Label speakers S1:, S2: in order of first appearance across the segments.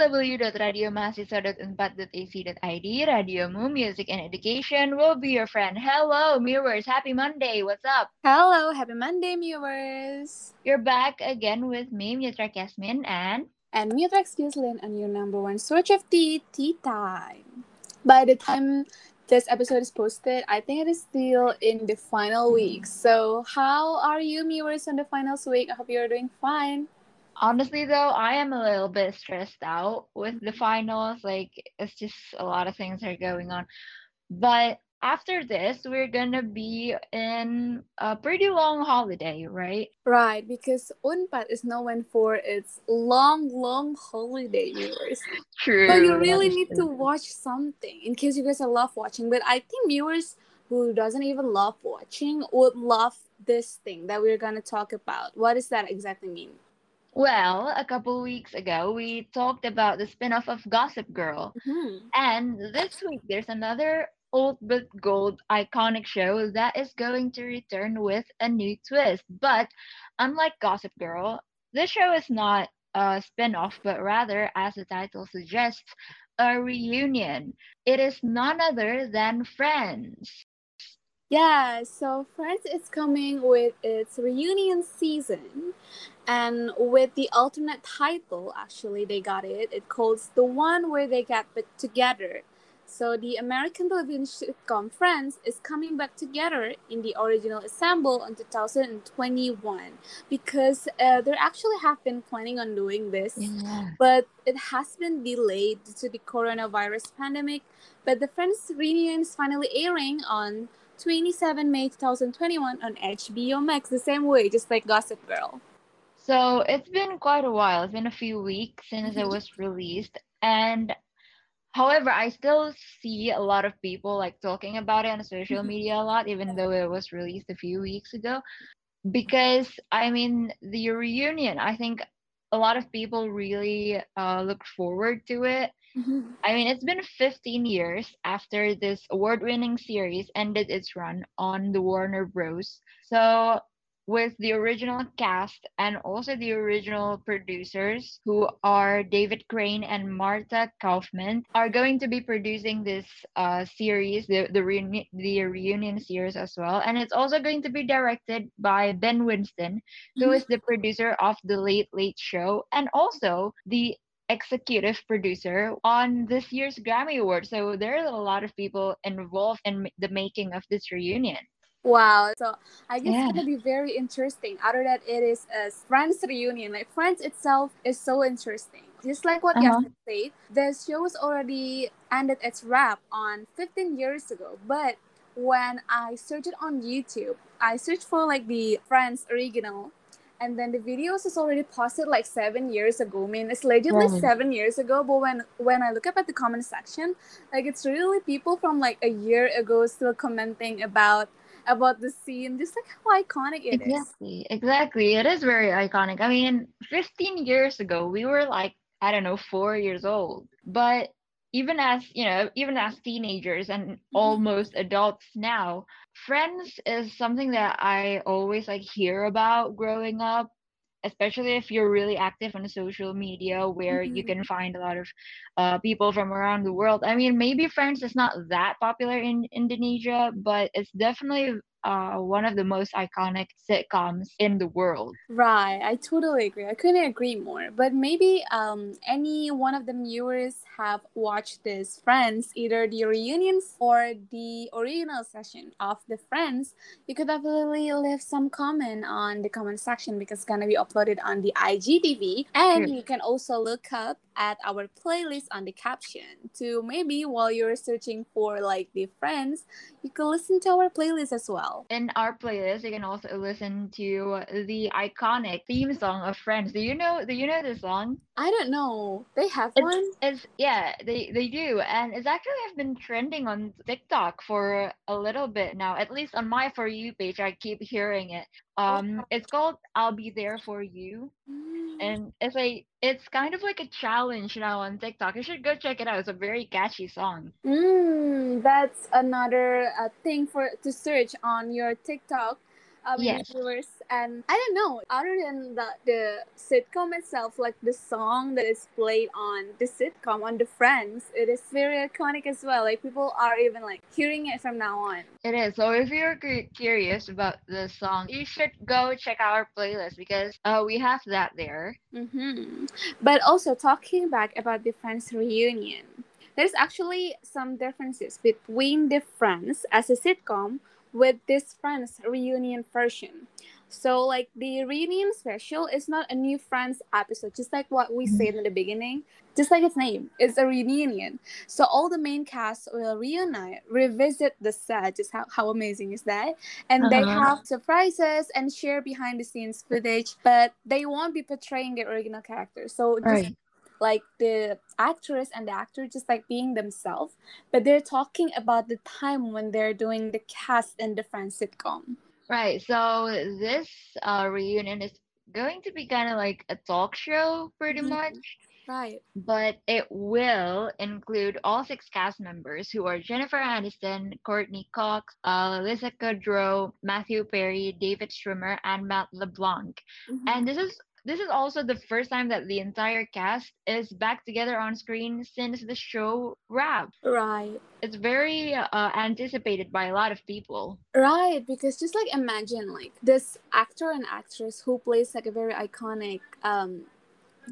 S1: www.radiomahasiswa.unpad.ac.id, Radiomu, Music and Education will be your friend. Hello, viewers. Happy Monday. What's up?
S2: Hello, happy Monday, viewers.
S1: You're back again with me, Mitra Kasmin, and
S2: and Mutrex Gislin on your number one source of tea, tea time. By the time this episode is posted, I think it is still in the final week. So, how are you, viewers, on the finals week? I hope you're doing fine.
S1: Honestly, though, I am a little bit stressed out with the finals. Like, it's just a lot of things are going on. But after this, we're gonna be in a pretty long holiday, right?
S2: Right, because Unpad is known for its long, long holiday viewers.
S1: True.
S2: but you really need true. to watch something in case you guys are love watching. But I think viewers who doesn't even love watching would love this thing that we're gonna talk about. What does that exactly mean?
S1: Well, a couple weeks ago, we talked about the spin off of Gossip Girl.
S2: Mm-hmm.
S1: And this week, there's another old but gold iconic show that is going to return with a new twist. But unlike Gossip Girl, this show is not a spin-off, but rather, as the title suggests, a reunion. It is none other than Friends.
S2: Yeah, so Friends is coming with its reunion season and with the alternate title actually they got it it calls the one where they get back together so the American television sitcom Friends is coming back together in the original assemble in 2021 because uh, they actually have been planning on doing this,
S1: yeah.
S2: but it has been delayed due to the coronavirus pandemic. But the Friends reunion is finally airing on 27 May 2021 on HBO Max the same way, just like Gossip Girl.
S1: So it's been quite a while. It's been a few weeks since it was released, and However, I still see a lot of people like talking about it on social media a lot, even though it was released a few weeks ago. Because I mean, the reunion, I think a lot of people really uh, look forward to it.
S2: Mm-hmm.
S1: I mean, it's been 15 years after this award winning series ended its run on the Warner Bros. So with the original cast and also the original producers who are David Crane and Marta Kauffman are going to be producing this uh, series the the, reuni- the reunion series as well and it's also going to be directed by Ben Winston who mm-hmm. is the producer of the Late Late Show and also the executive producer on this year's Grammy Award. So there are a lot of people involved in the making of this reunion.
S2: Wow. So I guess yeah. it's gonna be very interesting. Other that it is a Friends reunion. Like Friends itself is so interesting. Just like what uh-huh. Yasmin said, the show was already ended its wrap on 15 years ago. But when I searched on YouTube, I searched for like the Friends original and then the videos is already posted like seven years ago. I mean, it's legitimately right. seven years ago. But when when I look up at the comment section, like it's really people from like a year ago still commenting about about the scene, just like how iconic it
S1: exactly, is. Exactly, It is very iconic. I mean, 15 years ago, we were like, I don't know, four years old. But even as, you know, even as teenagers and mm-hmm. almost adults now, Friends is something that I always like hear about growing up especially if you're really active on social media where mm-hmm. you can find a lot of uh, people from around the world. I mean, maybe Friends is not that popular in Indonesia, but it's definitely uh, one of the most iconic sitcoms in the world.
S2: Right, I totally agree. I couldn't agree more. But maybe um, any one of the viewers have watched this Friends, either the reunions or the original session of the Friends, you could definitely leave some comment on the comment section because it's gonna be uploaded on the IGTV, and sure. you can also look up at our playlist on the caption to maybe while you're searching for like the friends you can listen to our playlist as well.
S1: In our playlist you can also listen to the iconic theme song of friends. Do you know do you know the song?
S2: I don't know. They have
S1: it's,
S2: one?
S1: it's yeah they they do. And it's actually have been trending on tiktok for a little bit now at least on my for you page i keep hearing it. Um it's called i'll be there for you.
S2: Mm.
S1: and it's like it's kind of like a challenge now on tiktok. You should go check it out. It's a very catchy song.
S2: Mm, that's another uh, thing for to search on your tiktok uh,
S1: Yes.
S2: viewers. And I don't know, other than the, the sitcom itself, like the song that is played on the sitcom, on the Friends, it is very iconic as well. Like people are even like hearing it from now on.
S1: It is. So if you're cu- curious about the song, you should go check out our playlist because uh, we have that there.
S2: Mm-hmm. But also talking back about the Friends reunion, there's actually some differences between the Friends as a sitcom with this Friends reunion version. So like the reunion special is not a new Friends episode, just like what we said in the beginning. Just like its name, it's a reunion. So all the main cast will reunite, revisit the set. Just how, how amazing is that? And they
S1: Uh-huh.
S2: have surprises and share behind the scenes footage, but they won't be portraying the original characters. So just
S1: Right.
S2: Like the actress and the actor just like being themselves, but they're talking about the time when they're doing the cast in the Friends sitcom.
S1: Right. So this uh, reunion is going to be kind of like a talk show, pretty
S2: Mhm.
S1: much.
S2: Right.
S1: but it will include all six cast members who are Jennifer Aniston, Courteney Cox, uh, Lisa Kudrow, Matthew Perry, David Schwimmer, and Matt LeBlanc.
S2: Mhm.
S1: And this is this is also the first time that the entire cast is back together on screen since the show wrapped.
S2: Right.
S1: It's very uh, anticipated by a lot of people.
S2: Right, because just like imagine like this actor and actress who plays like a very iconic um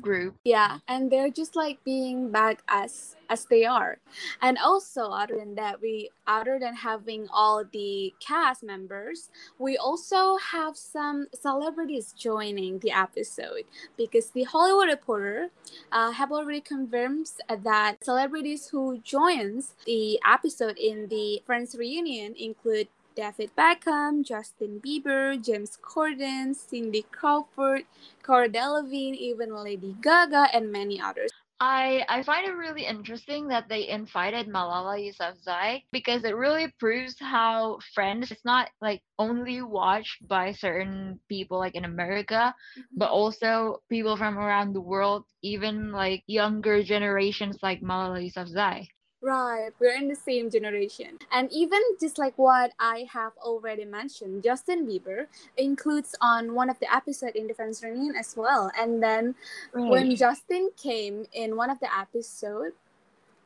S1: Group.
S2: yeah and they're just like being back as as they are and also other than that we other than having all the cast members we also have some celebrities joining the episode because the hollywood reporter uh, have already confirmed that celebrities who joins the episode in the friends reunion include David Beckham, Justin Bieber, James Corden, Cindy Crawford, Cara Delevingne, even Lady Gaga, and many others.
S1: I I find it really interesting that they invited Malala Yousafzai because it really proves how Friends is not like only watched by certain people like in America, mm-hmm. but also people from around the world, even like younger generations like Malala Yousafzai.
S2: Right, we're in the same generation. And even just like what I have already mentioned, Justin Bieber includes on one of the episode in Friends Reunion as well. And then when Justin came in one of the episode,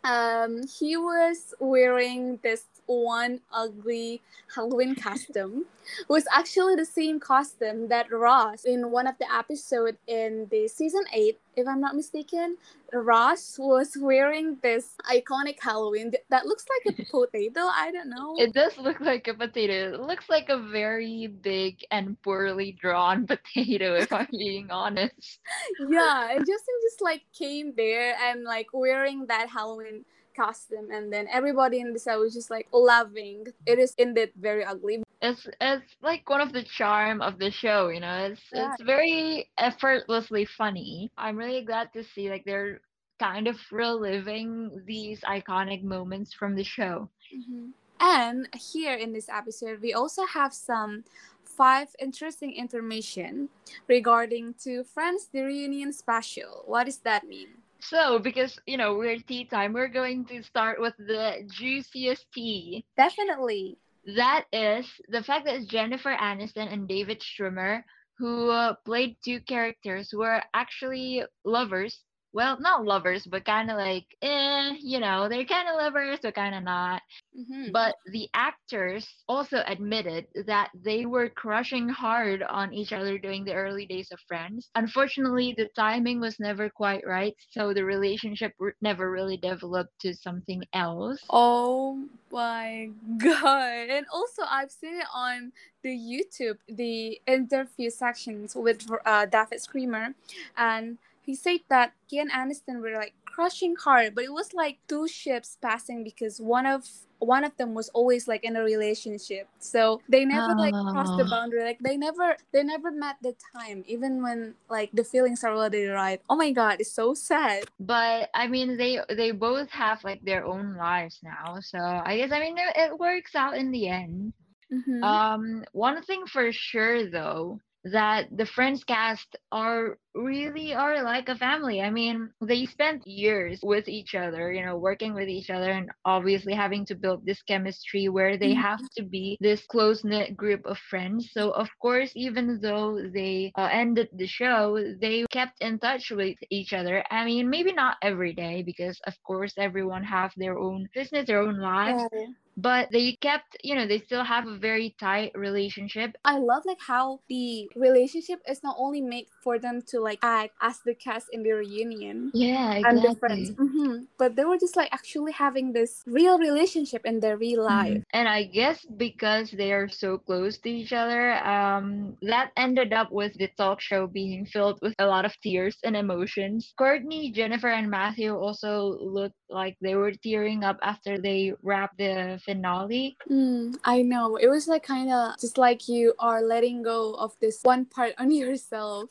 S2: um, he was wearing this one ugly Halloween costume. was actually the same costume that Ross in one of the episode in the season eight, if I'm not mistaken, Ross was wearing this iconic Halloween that looks like a potato. I don't know.
S1: It does look like a potato. It looks like a very big and poorly drawn potato, if I'm being honest.
S2: yeah, and Justin just like came there and like wearing that Halloween costume, and then everybody in the set was just like loving. It is indeed very ugly.
S1: It's it's like one of the charm of the show, you know. It's
S2: Yeah.
S1: it's very effortlessly funny. I'm really glad to see like they're kind of reliving these iconic moments from the show. Mm-hmm.
S2: And here in this episode, we also have some five interesting information regarding to Friends the reunion special. What does that mean?
S1: So, because you know we're tea time, we're going to start with the juiciest tea.
S2: Definitely.
S1: That is the fact that Jennifer Aniston and David Schwimmer, who uh, played two characters, were actually lovers. Well, not lovers, but kind of like, eh, you know, they're kind of lovers, but kind of not.
S2: Mhm.
S1: But the actors also admitted that they were crushing hard on each other during the early days of Friends. Unfortunately, the timing was never quite right, so the relationship r- never really developed to something else.
S2: Oh my god. And also I've seen it on the YouTube, the interview sections with uh, David Schwimmer and he said that he and Aniston were like crushing hard, but it was like two ships passing because one of one of them was always like in a relationship. So they never like crossed the
S1: Oh.
S2: boundary. Like they never they never met the time, even when like the feelings are already right. Oh my god, it's so sad.
S1: But I mean, they they both have like their own lives now, so I guess I mean it, it works out in the end.
S2: Mhm.
S1: Um, one thing for sure though that the Friends cast are really are like a family. I mean, they spent years with each other, you know, working with each other and obviously having to build this chemistry where they
S2: Mhm.
S1: have to be this close knit group of friends. So, of course, even though they uh, ended the show, they kept in touch with each other. I mean, maybe not every day because, of course, everyone have their own business, their own lives.
S2: Right.
S1: But they kept, you know, they still have a very tight relationship.
S2: I love like how the relationship is not only made for them to like act as the cast in the reunion
S1: Yeah,
S2: and the friends,
S1: exactly.
S2: hmm but they were just like actually having this real relationship in their real life.
S1: Mhm. And I guess because they are so close to each other, um, that ended up with the talk show being filled with a lot of tears and emotions. Courtney, Jennifer, and Matthew also looked like they were tearing up after they wrapped the finale.
S2: Mm, I know. It was like kind of just like you are letting go of this one part on yourself.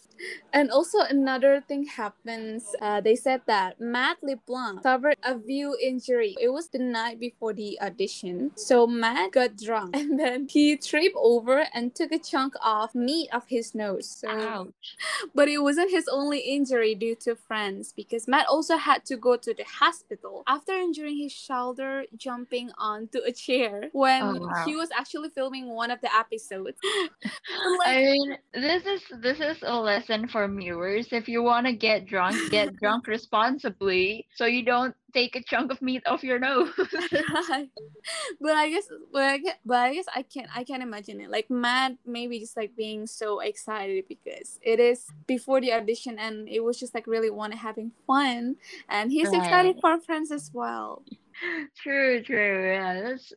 S2: And also another thing happens. Uh, they said that Matt LeBlanc suffered a view injury. It was the night before the audition. So Matt got drunk and then he tripped over and took a chunk of meat off his nose. So
S1: Ouch.
S2: but it wasn't his only injury due to friends because Matt also had to go to the hospital after injuring his shoulder jumping onto a chair when
S1: Oh, wow.
S2: he was actually filming one of the episodes. Like,
S1: I mean, this is this is a lesson for viewers. If you want to get drunk, get drunk responsibly, so you don't take a chunk of meat off your nose.
S2: but I guess, but I guess, but I guess I can I can imagine it. Like Matt, maybe just like being so excited because it is before the audition, and it was just like really want having fun, and he's excited for friends as well.
S1: True, true. Yeah, that's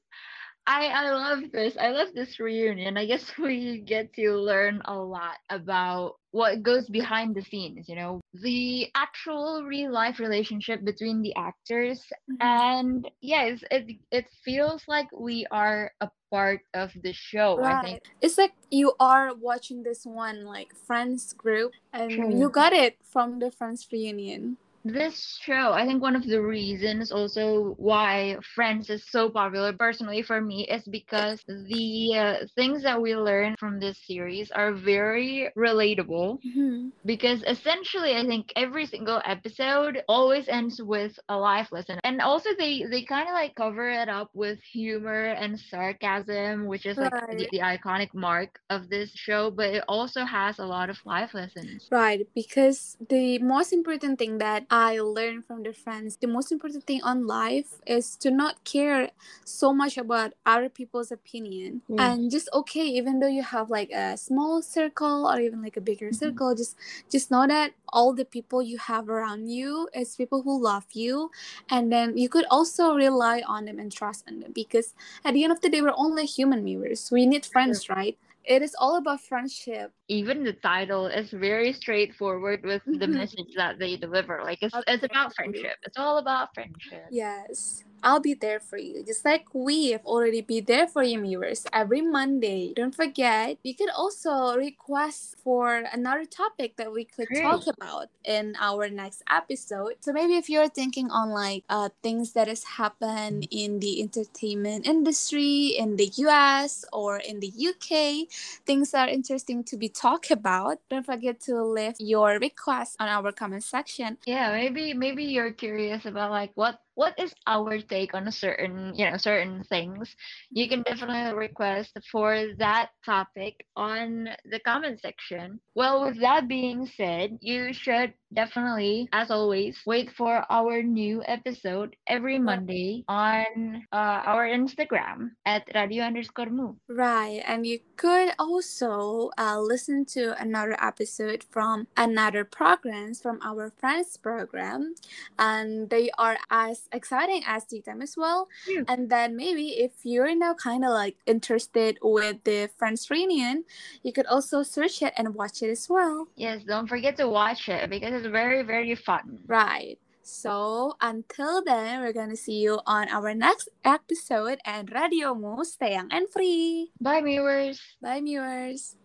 S1: I I love this. I love this reunion. I guess we get to learn a lot about what goes behind the scenes, you know, the actual real life relationship between the actors mm-hmm. and yes, it it feels like we are a part of the show, I think.
S2: Right. It's like you are watching this one like Friends group and
S1: True.
S2: you got it from the Friends reunion.
S1: This show, I think one of the reasons also why Friends is so popular personally for me is because the uh, things that we learn from this series are very relatable
S2: Mhm.
S1: because essentially I think every single episode always ends with a life lesson. And also they they kind of like cover it up with humor and sarcasm, which is like the, the iconic mark of this show, but it also has a lot of life lessons.
S2: Right, because the most important thing that I learned from the friends, the most important thing on life is to not care so much about other people's opinion
S1: Mm.
S2: and just okay, even though you have like a small circle or even like a bigger
S1: Mhm.
S2: circle, just just know that all the people you have around you is people who love you, and then you could also rely on them and trust on them because at the end of the day, we're only human mirrors. We need friends, right? It is all about friendship.
S1: even the title is very straightforward with the message that they deliver. Like it's it's about friendship. It's all about friendship.
S2: Yes, I'll be there for you. Just like we have already be there for you viewers every Monday. Don't forget, you could also request for another topic that we could talk about in our next episode. So maybe if you're thinking on like uh things that has happened in the entertainment industry in the US or in the UK, things that are interesting to be talked about, don't forget to leave your request on our comment section.
S1: Yeah, maybe maybe you're curious about like what what is our take on a certain you know certain things. You can definitely request for that topic on the comment section. Well, with that being said, you should definitely, as always, wait for our new episode every Monday on uh, our Instagram at radio underscore move.
S2: Right, and you could also uh, listen to another episode from another programs from our friends program, and they are as exciting as the time as well.
S1: Yeah.
S2: And then maybe if you're now kind of like interested with the friends reunion, you could also search it and watch it as well.
S1: Yes, don't forget to watch it because it's very, very fun.
S2: Right. So until then, we're gonna see you on our next episode and Radiomu, stay young and free.
S1: Bye, viewers.
S2: Bye, viewers.